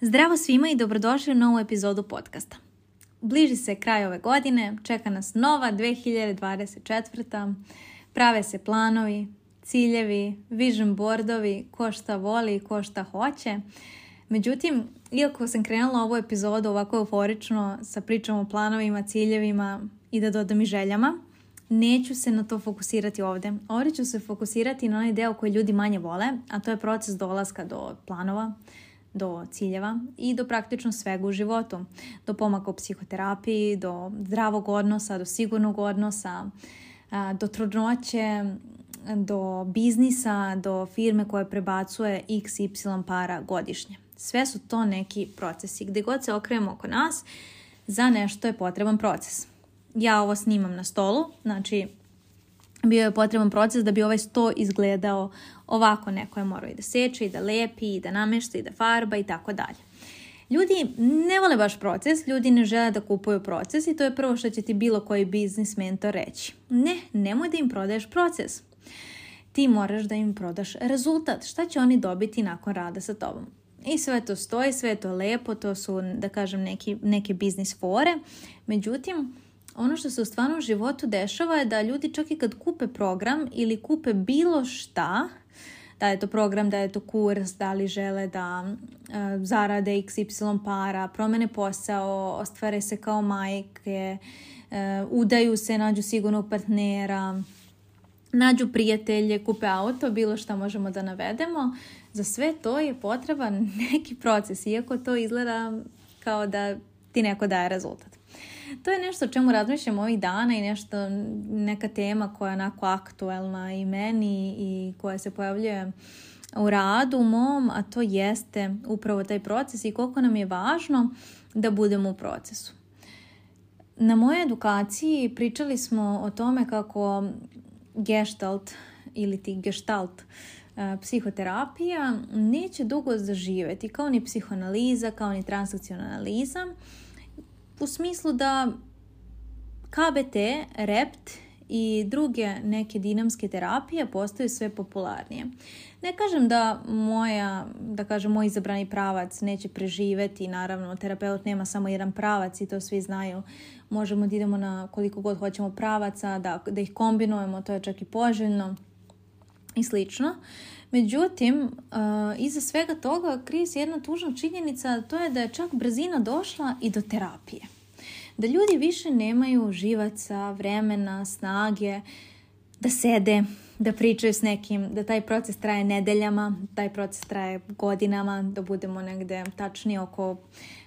Zdravo svima i dobrodošli u novu epizodu podcasta. Bliži se kraj ove godine, čeka nas nova 2024. Prave se planovi, ciljevi, vision boardovi, ko šta voli i ko šta hoće. Međutim, iako sam krenula ovu epizodu ovako euforično sa pričom o planovima, ciljevima i da dodam i željama, neću se na to fokusirati ovdje. Ovdje ću se fokusirati na onaj deo koji ljudi manje vole, a to je proces dolaska do planova, do ciljeva i do praktično svega u životu. Do pomaka u psihoterapiji, do zdravog odnosa, do sigurnog odnosa, do trudnoće, do biznisa, do firme koja prebacuje x, y para godišnje. Sve su to neki procesi. Gdje god se okrenemo oko nas, za nešto je potreban proces. Ja ovo snimam na stolu, znači bio je potreban proces da bi ovaj sto izgledao ovako. Neko je morao i da seče, i da lepi, i da namešta, i da farba i tako dalje. Ljudi ne vole baš proces, ljudi ne žele da kupuju proces i to je prvo što će ti bilo koji biznis mentor reći. Ne, nemoj da im prodaješ proces. Ti moraš da im prodaš rezultat. Šta će oni dobiti nakon rada sa tobom? I sve to stoji, sve je to lepo, to su, da kažem, neki, neke biznis fore. Međutim, ono što se u stvarnom životu dešava je da ljudi čak i kad kupe program ili kupe bilo šta, da je to program, da je to kurs, da li žele da e, zarade xy para, promene posao, ostvare se kao majke, e, udaju se, nađu sigurnog partnera, nađu prijatelje, kupe auto, bilo šta možemo da navedemo. Za sve to je potreban neki proces, iako to izgleda kao da ti neko daje rezultat. To je nešto o čemu razmišljam ovih dana i nešto, neka tema koja je onako aktuelna i meni i koja se pojavljuje u radu mom, a to jeste upravo taj proces i koliko nam je važno da budemo u procesu. Na mojoj edukaciji pričali smo o tome kako gestalt ili ti gestalt e, psihoterapija neće dugo zaživjeti kao ni psihoanaliza, kao ni transakcionalizam analiza u smislu da KBT, REPT i druge neke dinamske terapije postaju sve popularnije. Ne kažem da moja, da kažem moj izabrani pravac neće preživeti, naravno terapeut nema samo jedan pravac i to svi znaju. Možemo da idemo na koliko god hoćemo pravaca, da, da ih kombinujemo, to je čak i poželjno i slično. Međutim, e, iza svega toga krije se jedna tužna činjenica, to je da je čak brzina došla i do terapije. Da ljudi više nemaju živaca, vremena, snage, da sede, da pričaju s nekim, da taj proces traje nedeljama, taj proces traje godinama, da budemo negde tačni oko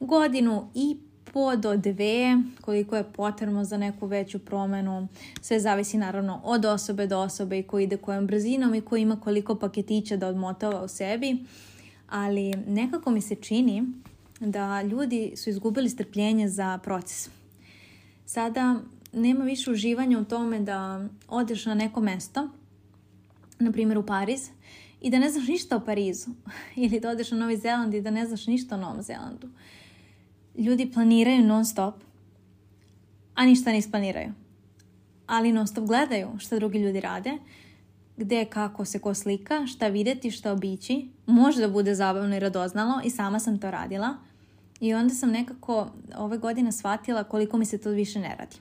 godinu i po do dve, koliko je potrebno za neku veću promenu. Sve zavisi naravno od osobe do osobe i koji ide kojom brzinom i koji ima koliko paketića da odmotava u sebi. Ali nekako mi se čini da ljudi su izgubili strpljenje za proces. Sada nema više uživanja u tome da odeš na neko mesto, na primjer u Pariz, i da ne znaš ništa o Parizu. Ili da odeš na Novi Zeland i da ne znaš ništa o Novom Zelandu ljudi planiraju non stop, a ništa ne isplaniraju. Ali non stop gledaju što drugi ljudi rade, gdje kako se ko slika, šta vidjeti, šta obići. Možda bude zabavno i radoznalo i sama sam to radila. I onda sam nekako ove godine shvatila koliko mi se to više ne radi.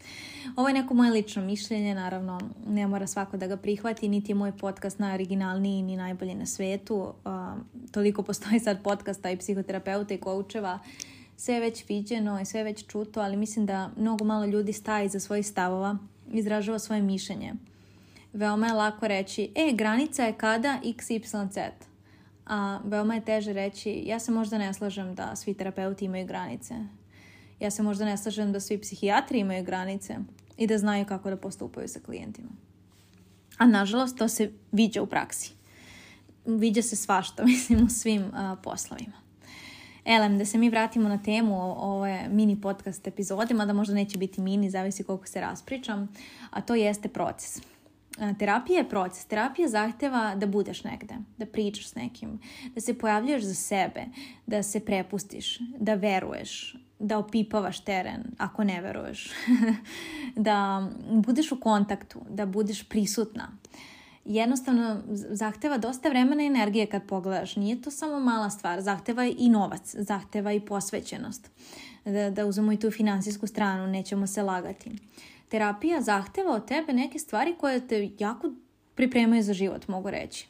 Ovo je neko moje lično mišljenje, naravno ne mora svako da ga prihvati, niti je moj podcast najoriginalniji ni najbolji na svetu. toliko postoji sad podcasta i psihoterapeuta i koučeva sve već viđeno i sve već čuto, ali mislim da mnogo malo ljudi staje iza svojih stavova, izražava svoje mišljenje. Veoma je lako reći, e, granica je kada x, y, z. A veoma je teže reći, ja se možda ne slažem da svi terapeuti imaju granice. Ja se možda ne slažem da svi psihijatri imaju granice i da znaju kako da postupaju sa klijentima. A nažalost, to se viđa u praksi. Viđa se svašta, mislim, u svim poslovima. Elem, da se mi vratimo na temu ove mini podcast epizode, mada možda neće biti mini, zavisi koliko se raspričam, a to jeste proces. Terapija je proces. Terapija zahteva da budeš negde, da pričaš s nekim, da se pojavljuješ za sebe, da se prepustiš, da veruješ, da opipavaš teren ako ne veruješ, da budeš u kontaktu, da budeš prisutna, jednostavno zahteva dosta vremena i energije kad pogledaš. Nije to samo mala stvar, zahteva i novac, zahteva i posvećenost. Da, da uzmemo i tu financijsku stranu, nećemo se lagati. Terapija zahteva od tebe neke stvari koje te jako pripremaju za život, mogu reći.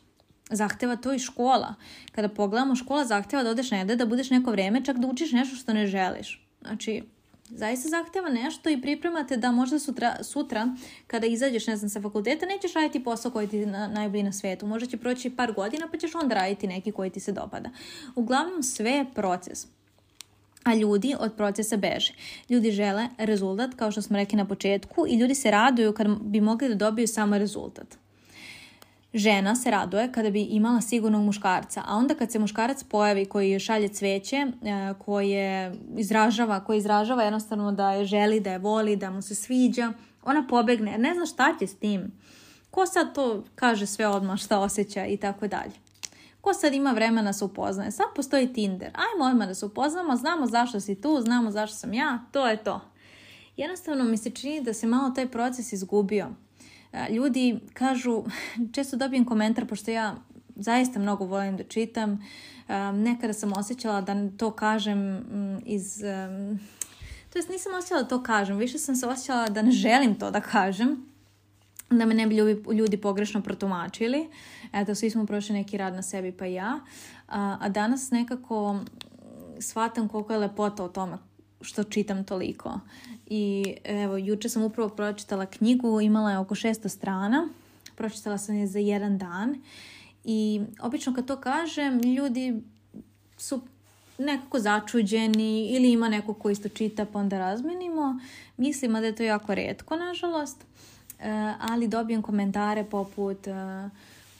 Zahteva to i škola. Kada pogledamo škola zahteva da odeš negde, da budeš neko vreme, čak da učiš nešto što ne želiš. Znači, zaista zahteva nešto i pripremate da možda sutra, sutra kada izađeš ne znam, sa fakulteta nećeš raditi posao koji ti je na, najbolji na svetu. Možda će proći par godina pa ćeš onda raditi neki koji ti se dopada. Uglavnom sve je proces. A ljudi od procesa beže. Ljudi žele rezultat, kao što smo rekli na početku, i ljudi se raduju kad bi mogli da dobiju samo rezultat. Žena se raduje kada bi imala sigurnog muškarca, a onda kad se muškarac pojavi koji joj šalje cveće, e, koje izražava, koji izražava jednostavno da je želi, da je voli, da mu se sviđa, ona pobegne ne zna šta će s tim. Ko sad to kaže sve odmah šta osjeća i tako dalje. Ko sad ima vremena se upoznaje? Sad postoji Tinder. Ajmo odmah da se upoznamo, znamo zašto si tu, znamo zašto sam ja, to je to. Jednostavno mi se čini da se malo taj proces izgubio. Ljudi kažu, često dobijem komentar, pošto ja zaista mnogo volim da čitam. Nekada sam osjećala da to kažem mm, iz... To jest nisam osjećala da to kažem, više sam se osjećala da ne želim to da kažem, da me ne bi ljudi pogrešno protumačili. Eto, svi smo prošli neki rad na sebi, pa ja. A, danas nekako shvatam koliko je lepota u tome što čitam toliko. I evo, juče sam upravo pročitala knjigu, imala je oko 600 strana, pročitala sam je za jedan dan i obično kad to kažem, ljudi su nekako začuđeni ili ima neko ko isto čita pa onda razmenimo. Mislimo da je to jako redko, nažalost, e, ali dobijem komentare poput e,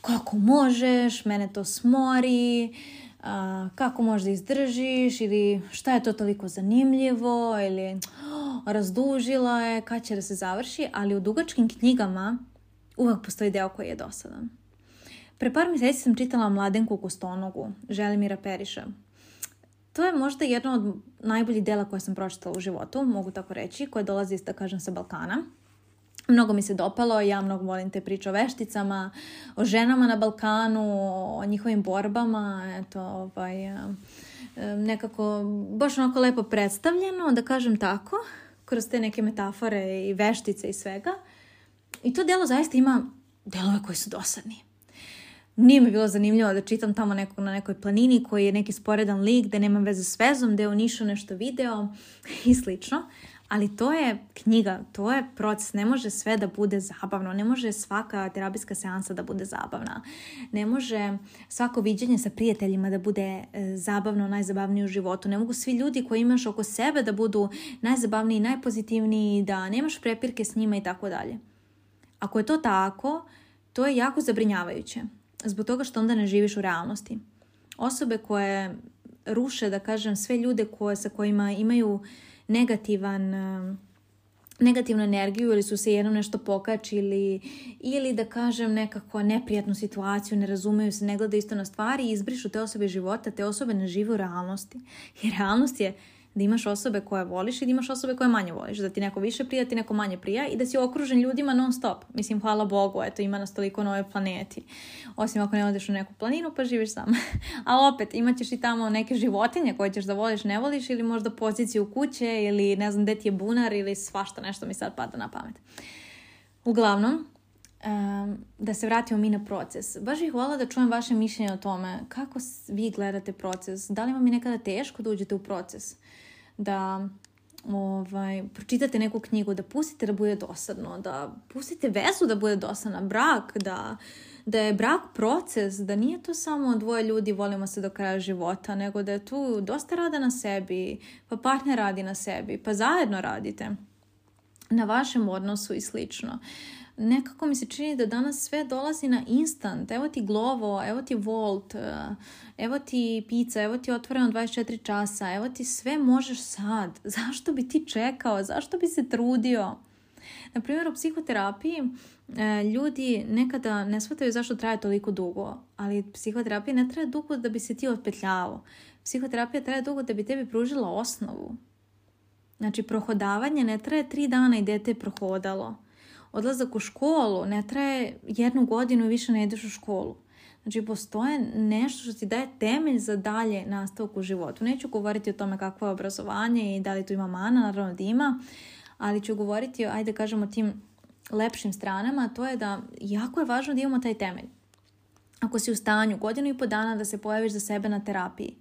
kako možeš, mene to smori, a, kako možda izdržiš ili šta je to toliko zanimljivo ili oh, razdužila je, kad će da se završi, ali u dugačkim knjigama uvijek postoji deo koji je dosadan. Pre par mjeseci sam čitala Mladenku Kustonogu, Želimira Periša. To je možda jedno od najboljih dela koje sam pročitala u životu, mogu tako reći, koje dolazi, da kažem, sa Balkana. Mnogo mi se dopalo, ja mnogo volim te priče o vešticama, o ženama na Balkanu, o njihovim borbama, eto, ovaj, e, e, nekako baš onako lepo predstavljeno, da kažem tako, kroz te neke metafore i veštice i svega. I to delo zaista ima delove koji su dosadni. Nije mi bilo zanimljivo da čitam tamo nekog na nekoj planini koji je neki sporedan lik, da nema veze s vezom, da je u Nišu nešto video i slično ali to je knjiga, to je proces, ne može sve da bude zabavno, ne može svaka terapijska seansa da bude zabavna, ne može svako viđenje sa prijateljima da bude e, zabavno, najzabavnije u životu, ne mogu svi ljudi koji imaš oko sebe da budu najzabavniji, najpozitivniji, da nemaš prepirke s njima i tako dalje. Ako je to tako, to je jako zabrinjavajuće, zbog toga što onda ne živiš u realnosti. Osobe koje ruše, da kažem, sve ljude koje, sa kojima imaju negativan e, negativnu energiju ili su se jednom nešto pokačili ili da kažem nekako neprijatnu situaciju, ne razumeju se, ne gledaju isto na stvari i izbrišu te osobe života, te osobe ne žive u realnosti. I realnost je da imaš osobe koje voliš i da imaš osobe koje manje voliš, da ti neko više prija, ti neko manje prija i da si okružen ljudima non stop. Mislim, hvala Bogu, eto, ima nas toliko na ovoj planeti. Osim ako ne odeš u neku planinu pa živiš sam. A opet, imat ćeš i tamo neke životinje koje ćeš da voliš, ne voliš ili možda poziciju kuće ili ne znam gde ti je bunar ili svašta nešto mi sad pada na pamet. Uglavnom, da se vratimo mi na proces. Baš bih voljela da čujem vaše mišljenje o tome. Kako vi gledate proces? Da li vam je nekada teško da uđete u proces? Da ovaj, pročitate neku knjigu, da pustite da bude dosadno, da pustite vezu da bude dosadna, brak, da, da je brak proces, da nije to samo dvoje ljudi volimo se do kraja života, nego da je tu dosta rada na sebi, pa partner radi na sebi, pa zajedno radite na vašem odnosu i slično. Nekako mi se čini da danas sve dolazi na instant. Evo ti Glovo, evo ti Volt, eh, evo ti pizza, evo ti otvoreno 24 časa, evo ti sve možeš sad. Zašto bi ti čekao? Zašto bi se trudio? Na primjer, u psihoterapiji eh, ljudi nekada ne shvataju zašto traje toliko dugo, ali psihoterapija ne traje dugo da bi se ti otpetljavao. Psihoterapija traje dugo da bi tebi pružila osnovu, Znači, prohodavanje ne traje tri dana i dete je prohodalo. Odlazak u školu ne traje jednu godinu i više ne ideš u školu. Znači, postoje nešto što ti daje temelj za dalje nastavku u životu. Neću govoriti o tome kakvo je obrazovanje i da li tu ima mana, naravno da ima, ali ću govoriti, o, ajde kažemo, tim lepšim stranama, to je da jako je važno da imamo taj temelj. Ako si u stanju godinu i po dana da se pojaviš za sebe na terapiji,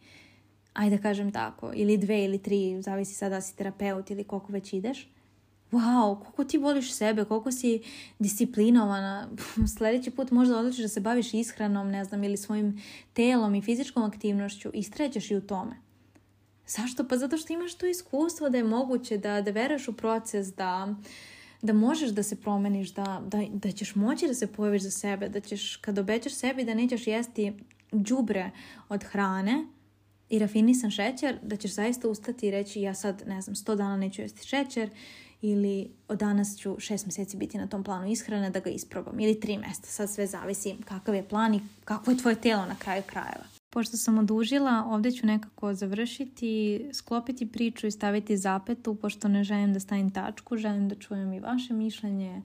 ajde da kažem tako, ili dve ili tri, zavisi sada si terapeut ili koliko već ideš, wow, koliko ti voliš sebe, koliko si disciplinovana, sljedeći put možda odlučiš da se baviš ishranom, ne znam, ili svojim telom i fizičkom aktivnošću i strećeš i u tome. Zašto? Pa zato što imaš to iskustvo da je moguće da, da veraš u proces, da, da možeš da se promeniš, da, da, da ćeš moći da se pojaviš za sebe, da ćeš kad obećaš sebi da nećeš jesti džubre od hrane, i rafinisan šećer, da ćeš zaista ustati i reći ja sad, ne znam, 100 dana neću jesti šećer ili od danas ću 6 mjeseci biti na tom planu ishrane da ga isprobam ili 3 mjesta. Sad sve zavisi kakav je plan i kako je tvoje tijelo na kraju krajeva. Pošto sam odužila, ovdje ću nekako završiti, sklopiti priču i staviti zapetu, pošto ne želim da stavim tačku, želim da čujem i vaše mišljenje,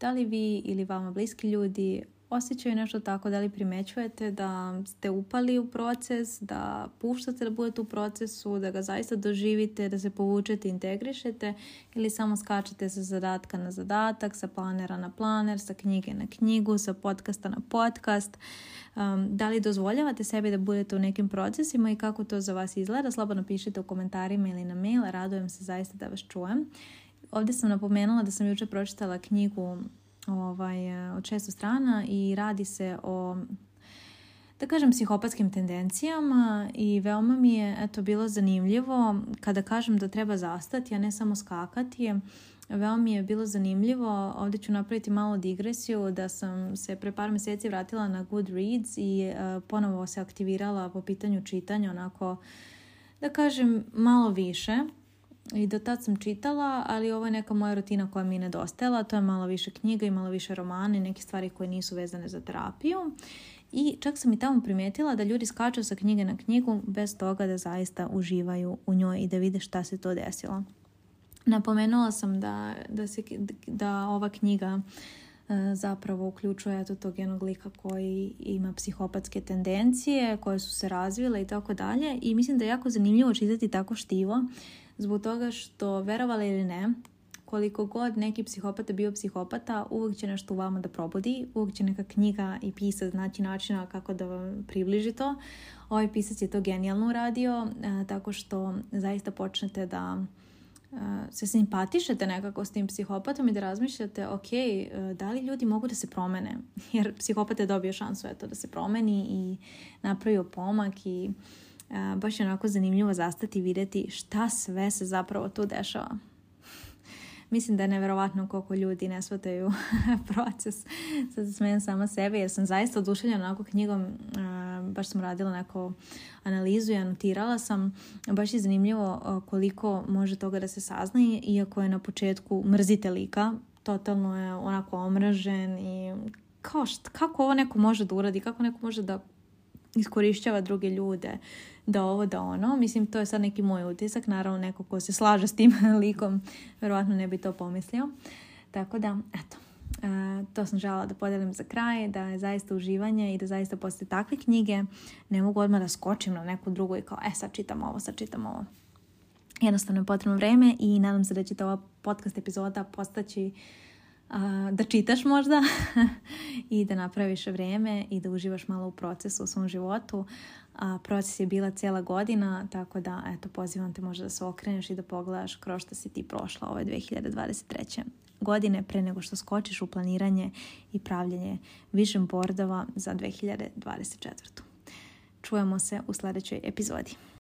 da li vi ili vama bliski ljudi osjećaju nešto tako, da li primećujete da ste upali u proces, da puštate da budete u procesu, da ga zaista doživite, da se povučete, integrišete ili samo skačete sa zadatka na zadatak, sa planera na planer, sa knjige na knjigu, sa podcasta na podcast. Um, da li dozvoljavate sebi da budete u nekim procesima i kako to za vas izgleda, slobodno pišite u komentarima ili na mail, radujem se zaista da vas čujem. Ovdje sam napomenula da sam jučer pročitala knjigu ovaj, e, od često strana i radi se o da kažem, psihopatskim tendencijama i veoma mi je eto, bilo zanimljivo kada kažem da treba zastati, a ne samo skakati. Veoma mi je bilo zanimljivo, ovdje ću napraviti malo digresiju, da sam se pre par mjeseci vratila na Goodreads i uh, ponovo se aktivirala po pitanju čitanja, onako da kažem malo više i do tad sam čitala, ali ovo je neka moja rutina koja mi je nedostajala. To je malo više knjiga i malo više romane, neke stvari koje nisu vezane za terapiju. I čak sam i tamo primijetila da ljudi skaču sa knjige na knjigu bez toga da zaista uživaju u njoj i da vide šta se to desilo. Napomenula sam da, da, se, da ova knjiga E, zapravo uključuje eto tog jednog lika koji ima psihopatske tendencije, koje su se razvile i tako dalje. I mislim da je jako zanimljivo čitati tako štivo, zbog toga što, verovali ili ne, koliko god neki psihopata bio psihopata, uvijek će nešto u vama da probudi, uvijek će neka knjiga i pisac naći načina kako da vam približi to. Ovaj pisac je to genijalno uradio, e, tako što zaista počnete da Eh, se simpatišete nekako s tim psihopatom i da razmišljate, ok, eh, da li ljudi mogu da se promene? Jer psihopat je dobio šansu eto, da se promeni i napravio pomak i eh, baš je onako zanimljivo zastati i vidjeti šta sve se zapravo tu dešava. Mislim da je neverovatno koliko ljudi ne shvataju proces. Sad smijem sama sebe jer sam zaista oduševljena onako knjigom baš sam radila neko analizu i anotirala sam. Baš je zanimljivo uh, koliko može toga da se sazna iako je na početku mrzite lika, totalno je onako omražen i kao kako ovo neko može da uradi, kako neko može da iskorišćava druge ljude, da ovo, da ono. Mislim, to je sad neki moj utisak. Naravno, neko ko se slaže s tim likom, verovatno ne bi to pomislio. Tako da, eto, to sam žela da podelim za kraj, da je zaista uživanje i da zaista postoje takve knjige ne mogu odmah da skočim na neku drugu i kao e sad čitam ovo, sad čitam ovo. Jednostavno je potrebno vreme i nadam se da ta ova podcast epizoda postaći da čitaš možda i da napraviš vrijeme i da uživaš malo u procesu u svom životu, a, proces je bila cijela godina, tako da eto, pozivam te možda da se okreneš i da pogledaš kroz što si ti prošla ove 2023. godine pre nego što skočiš u planiranje i pravljanje vision boardova za 2024. Čujemo se u sljedećoj epizodi.